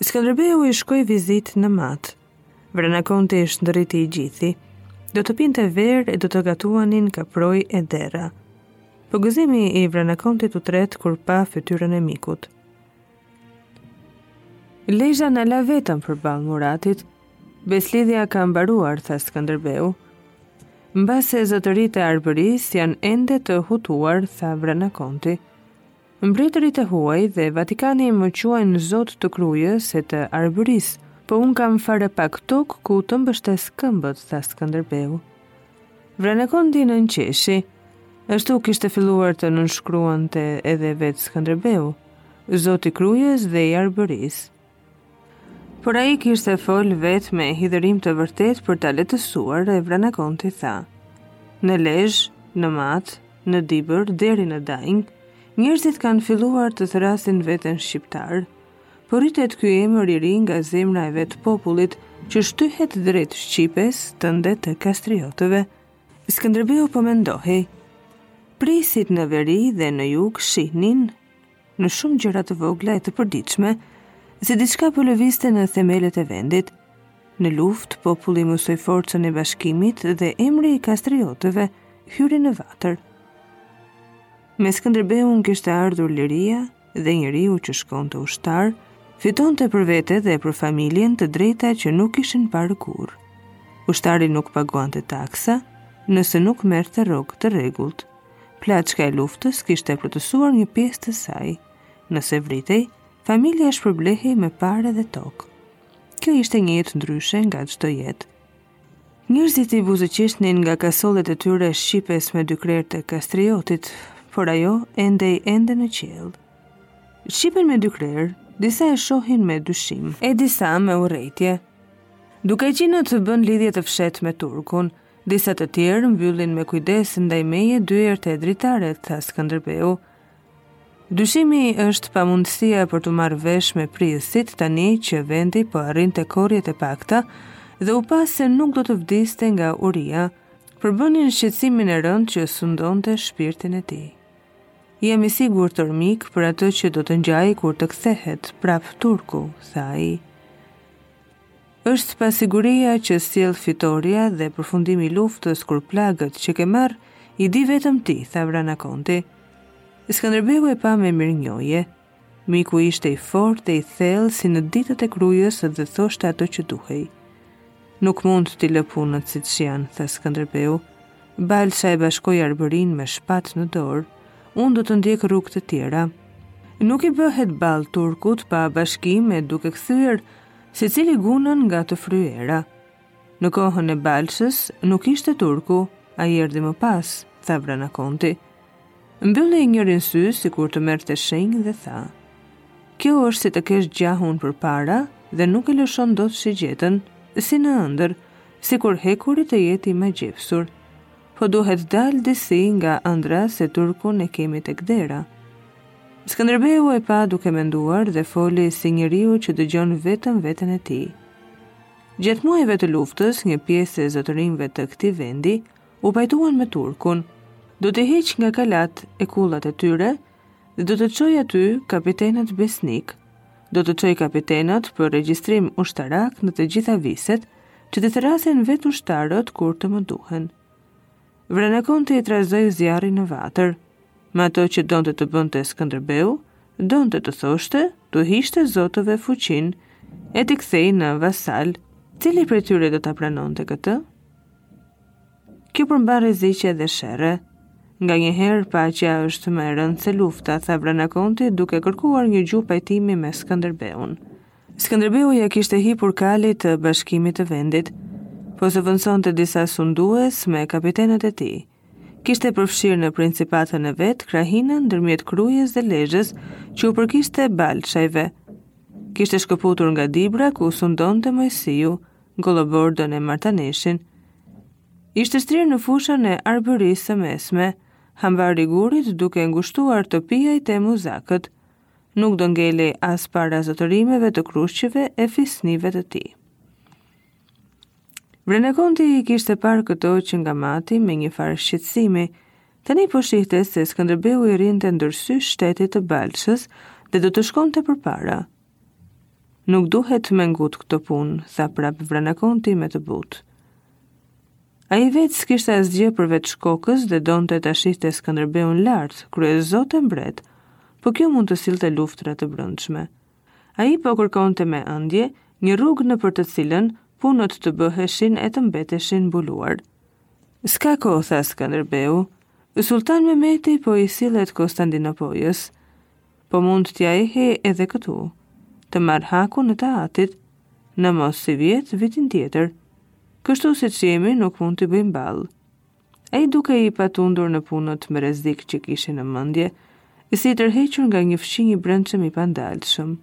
Skënderbeu i shkoi vizitë në Mat. Vranakonte i shndërriti i gjithi. Do të pinte verë e do të gatuanin kaproj e dera. Po gëzimi i Vranakontit u tret kur pa fytyrën e mikut. Lidhja na la vetëm përballë Muratit, beslidhja ka mbaruar, tha Skënderbeu. Mbase zotërit e Arbërisë janë ende të hutuar, tha Vranakonti. Mbretërit e huaj dhe Vatikani më quajnë zot të Krujës e të Arbërisë, po unë kam fare pak tokë ku të mbështes këmbët, tha Skënderbeu. Vranakonti nënqeshi. Ashtu kishte filluar të nënshkruante edhe vetë Skënderbeu, zot i Krujës dhe i Arbërisë. Por ai kishte folur vetë me hidhërim të vërtetë për ta lehtësuar e Vranakonti tha. Në Lezh, në Mat, në Dibër, deri në Danjë, njerëzit kanë filluar të thërrasin veten shqiptar. Po rritet ky emër i ri nga zemra e vetë popullit që shtyhet drejt shqipes tënde të Kastriotëve. Skënderbeu po mendohej. Prijësit në veri dhe në jug shihnin në shumë gjëra të vogla e të përditshme, se diçka po lëviste në themelet e vendit. Në luftë, populli mësoi forcën e bashkimit dhe emri i Kastriotëve hyri në vatër. Me Skënderbeun kishte ardhur liria dhe njeriu që shkonte ushtar, fitonte për vete dhe për familjen të drejta që nuk ishin parë kurrë. Ushtari nuk paguante taksa, nëse nuk merrte rrogë të rregullt. Plaçka e luftës kishte plotësuar një pjesë të saj. Nëse vritej, familja shpërblehej me pare dhe tokë. Kjo ishte një jetë ndryshe nga çdo jetë. Njerëzit i buzëqeshnin nga kasollet e tyre shqipes me dy krerë të Kastriotit, por ajo endej ende në qiell. Shqipen me dy krerë, disa e shohin me dyshim, e disa me urrejtje. Dukagjinët bënë lidhje të fshehtë me turkun, Disa të tjerë mbyllin me kujdes ndaj meje dyert e dritaret, tha Skënderbeu. Dyshimi, pamundësia për t'u marrë vesh me prijësit tani që vendi po arrinte korrjet e pakta dhe u pa se nuk do të vdiste nga uria, përbënin shqetësimin e rëndë që sundonte shpirtin e tij. Jam i sigurt, or mik, për atë që do të ngjajë kur të kthehet prapë turku, tha ai. Është pasiguria që sjell fitorja dhe përfundimi i luftës kur plagët që ke marrë i di vetëm ti, tha Vranakonti. Skënderbeu e pa me mirënjohje. Miku ishte i fortë e i thellë si në ditët e Krujës dhe thoshte ato që duhej. Nuk mund t'i lë punët siç janë, tha Skënderbeu. Balsha e bashkoi Arbërinë me shpatë në dorë, unë do të ndjek rrugë të tjera. Nuk i bëhet ballë turkut pa bashkim e duke kthyer secili gunën nga të fryjë era. Në kohën e Balshës nuk ishte turku, ai erdhi më pas, tha Vranakonti. Mbylli njërin sy sikur të merrte shenjë dhe tha: Kjo është si të kesh gjahun përpara dhe nuk e lëshon dot shigjetën, si në ëndërr, sikur hekuri të jetë i magjepsur. Po duhet dalë disi nga ëndrra se turkun e kemi tek dera. Skënderbeu e pa duke menduar dhe foli si njeriu që dëgjon vetëm veten e tij. Gjatë muajve të luftës, një pjesë e zotërinjve të këtij vendi u pajtuan me turkun. Do t'i heq nga kalatë e kullat e tyre dhe do të çoj aty kapitenët besnikë. Do të çoj kapitenët për regjistrim ushtarak në të gjitha viset, që t'i thërras vetë ushtarët kur të më duhen. Vranakonti trazoi zjarrin në vatër. Me ato që donte të bënte Skënderbeu, donte të thoshte, t'u hiqte zotëve fuqinë, e t'i kthente në vasalë. Cili prej tyre do ta pranonte këtë? Kjo përmban rreziqe dhe sherre. Nganjëherë paqja është më e rëndë se lufta, tha Vranakonti duke kërkuar një gjuhë pajtimi me Skënderbeun. Skënderbeu ia kishte hipur kalit të bashkimit të vendit, po zëvendësonte disa sundues me kapitenët e tij. Kishte përfshirë në principatën e vet krahinën ndërmjet Krujës dhe Lezhës që u përkishte Balshajve. Kishte shkëputur nga Dibra ku sundonte Moisiu. Gollobordën e Martaneshin. Ishte shtrirë në fushën e Arbërisë së mesme, hambar i grurit duke ngushtuar Topiajt e Muzakët. Nuk do ngelej as para zotërimeve të krushqve e fisnive të tij. Vranakonti i kishte parë këto që nga Mati me njëfarë shqetësimi. Tani po shihte se Skënderbeu i rrinte ndër sy shteti i Balshës dhe do të shkonte përpara. Nuk duhet me ngut këto punë, tha prapë Vranakonti me të butë. Ai vetë s'kishte asgjë përveç kokës dhe donte ta shihte Skënderbeun lart, kryezot e mbret, po kjo mund të sillte luftëra të brendshme. Ai po kërkonte me mendje një rrugë nëpër të cilën punët të bëheshin e të mbeteshin mbuluar. S'ka kohë, tha Skënderbeu, Sulltan Mehmeti po i sillet Kostandinopojës, Po mund t'ia behë edhe këtu, të marrë hakun e të atit, në mos sivjet vitin tjetër. Kështu siç jemi nuk mund t'i bëjmë ballë. Ai dukej i patundur në punët me rrezik që kishin në mendje, si i tërhequr nga një afsh i brendshëm i pandalshëm.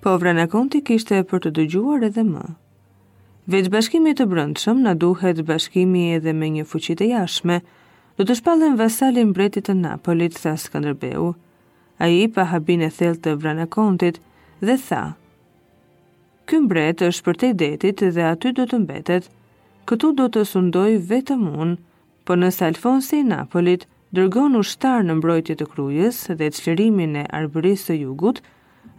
Po Vranakonti kishte për të dëgjuar edhe më. Veç bashkimit të brendshëm, na duhet bashkimi edhe me një fuqi të jashtme. Do të shpallem vasal i mbretit të Napolit, tha Skënderbeu. Ai pa habinë e thellë të Vranakontit dhe tha, Ky mbret është përtej detit dhe aty do të mbetet. Këtu do të sundojë vetëm unë, po nëse Alfonsi i Napolit dërgon ushtarë në mbrojtje të Krujës dhe çlirimin e Arbërisë të Jugut,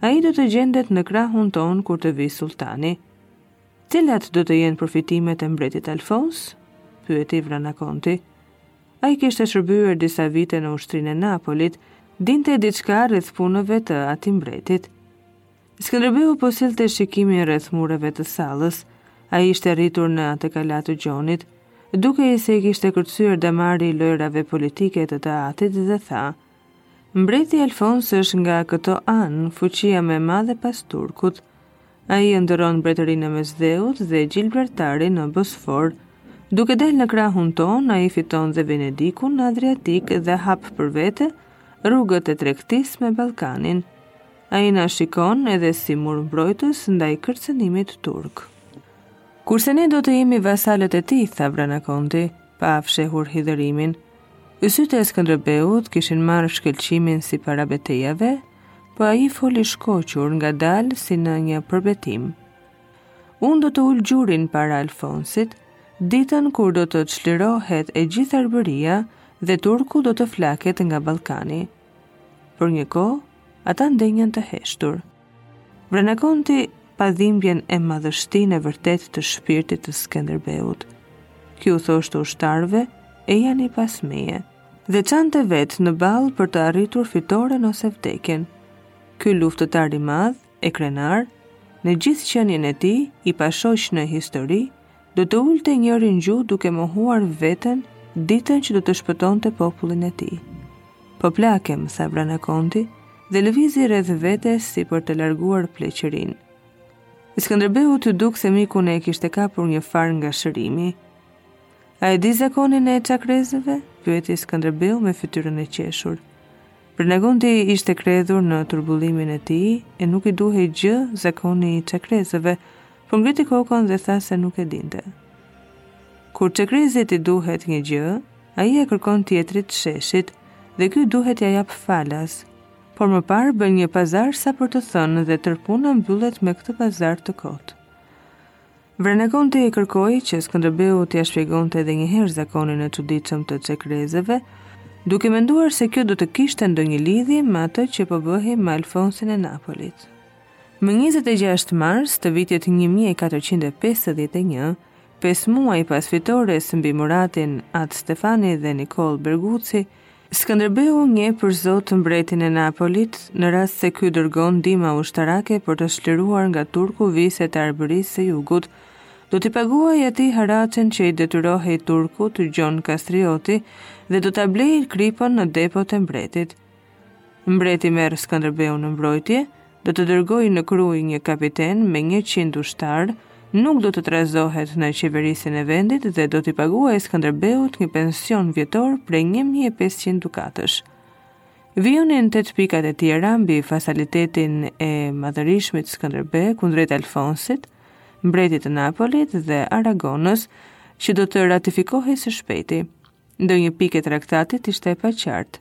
ai do të gjendet në krahun tonë kur të vijë sulltani. Cilat do të jenë përfitimet e mbretit Alfons? pyeti Vranakonti. Ai kishte shërbyer disa vite në ushtrinë e Napolit, dinte diçka rreth punëve të atij mbretit. Skënderbeu po sillte shikimin rreth mureve të sallës. Ai ishte rritur në atë kala të Gjonit, dukej se i kishte kërcyer damari i lojrave politike të të atit dhe tha, Mbreti Alfons është nga këto anë, fuqia më e madhe pas Turkut. Ai ëndërron mbretërinë e Mesdheut dhe Gjibraltarin në Bosfor. Duke dalë në krahun tonë, ai fiton dhe Venedikun në Adriatik dhe hap për vete rrugët e tregtisë me Ballkanin. Ai na shikon edhe si mur mbrojtës ndaj kërcënimit turk. Kurse ne do të jemi vasalët e tij, tha Vranakonti, pa fshehur hidhërimin. Sytë e Skënderbeut kishin marrë shkëlqimin si para betejave, po ai foli shkoqur ngadalë si në një përbetim. Unë do të ul gjurin para Alfonsit, ditën kur do të çlirohet e gjithë Arbëria dhe Turku do të flaket nga Ballkani. Për një kohë, ata ndenjën të heshtur. Vranakonti pa dhimbjen e madhështinë e vërtetë të shpirtit të Skënderbeut. Ky u thoshte ushtarëve ejani pas meje, dhe çante vetë në ballë për të arritur fitoren ose vdekjen. Ky luftëtar i madh, e krenar, në gjithë qenien e tij, i pashoq në histori, do të ulte njërin gju duke mohuar veten ditën që do të shpëtonte popullin e tij. Po plakem, tha Vranakonti, dhe lëvizi rreth vetes si për të larguar pleqërinë. Skënderbeut iu duk se mikun e kishte kapur një farë ngashërimi. A e di zakonin e çerkezëve? pyeti Skënderbeu me fytyrën e qeshur. Vranakonti ishte kredhur në turbullimin e tij e nuk i duhej gjë zakoni i çakrezëve, por ngriti kokën dhe tha se nuk e dinte. Kur çakrezit i duhet një gjë, ai e kërkon tjetrit sheshit dhe ky duhet t'ia japë falas. Por më parë bën një pazar sa për të thënë dhe tërë puna mbyllet me këtë pazar të kotë. Vranakonti i kërkoi që Skënderbeu t'ia shpjegonte edhe një herë zakonin e çuditshëm të çakrezëve, duke menduar se kjo do të kishte ndonjë lidhje me atë që po bëhej me Alfonsin e Napolit. Më 26 mars të vitit 1451, pesë muaj pas fitores mbi Muratin, Atë Stefani dhe Nikol Berguci, Skënderbeu njeh për zot mbretin e Napolit, në rast se ky dërgon ndihma ushtarake për të çliruar nga turku viset e Arbërisë së Jugut. Do t'i paguajë atij haraçin që i detyrohej turkut Gjon Kastrioti dhe do ta blejë kripën në depot e mbretit. Mbreti merr Skënderbeun në mbrojtje, do të dërgojë në Krujë një kapiten me njëqind ushtarë, nuk do të trazohet në qeverisjen e vendit dhe do t'i paguajë Skënderbeut një pension vjetor prej 1500 dukatësh. Vijonin tetë pikat e tjera mbi vasalitetin e madhërishmit Skënderbe kundrejt Alfonsit, mbretit të Napolit dhe Aragonës, që do të ratifikohej së shpejti. Ndonjë pikë e traktatit ishte e paqartë.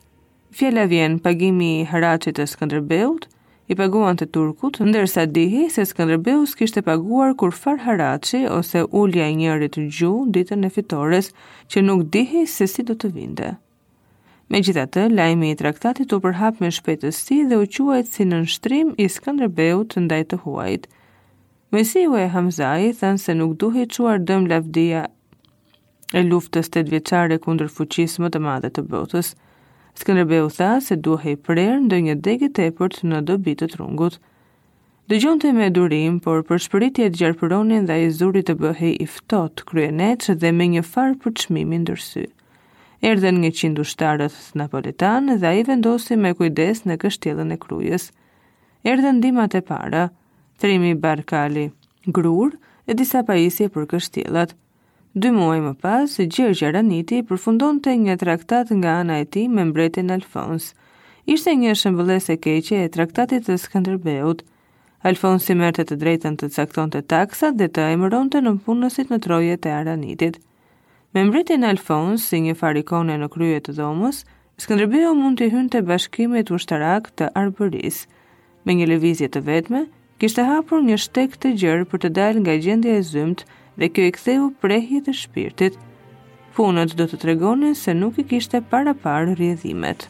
Fjala vjen pagimi i haraçit që Skënderbeu i paguante turkut, ndërsa dihej se Skënderbeu s'kishte paguar kurrfarë haraçi ose ulja e njërit gju ditën e fitores, që nuk dihej se si do të vinte. Megjithatë, lajmi i traktatit u përhap me shpejtësi dhe u quajt si nënshtrim i Skënderbeut ndaj të huajit. Moisiu e Hamzai thanë se nuk duhej çuar dëm lavdia e luftës tetëvjeçare kundër fuqisë më të madhe të botës. Skënderbeu tha se duhej prerë ndonjë degë e tepërt në dobi të trungut. Dëgjonte me durim, por përshpëritjet gjarpëronin dhe ai zuri të bëhej i ftohtë, kryeneç dhe me një farë përçmimi ndër sy. Erdhen një qind ushtarët napolitanë dhe ai i vendosi me kujdes në kështjellën e Krujës. Erdhen ndihmat e para, tre mijë barkali grurë e disa pajisje për kështjellat. Dy muaj më pas, Gjergj Araniti përfundonte një traktat nga ana e tij me mbretin Alfons. Ishte një shëmbëllesë e keqe e traktatit të Skënderbeut. Alfonsi merrte të drejtën të caktonte taksat dhe të emëronte nëpunësit në trojet e Aranitit. Me mbretin Alfons, si një farë ikone në krye të dhomës, Skënderbeu mund t'i hynte bashkimit ushtarak të Arbërisë. Me një lëvizje të vetme, Kishte hapur një shtek të gjerë për të dalë nga gjendja e zymtë dhe kjo i ktheu prehjet e shpirtit. Punët do të tregonin se nuk i kishte paraparë rrjedhimet.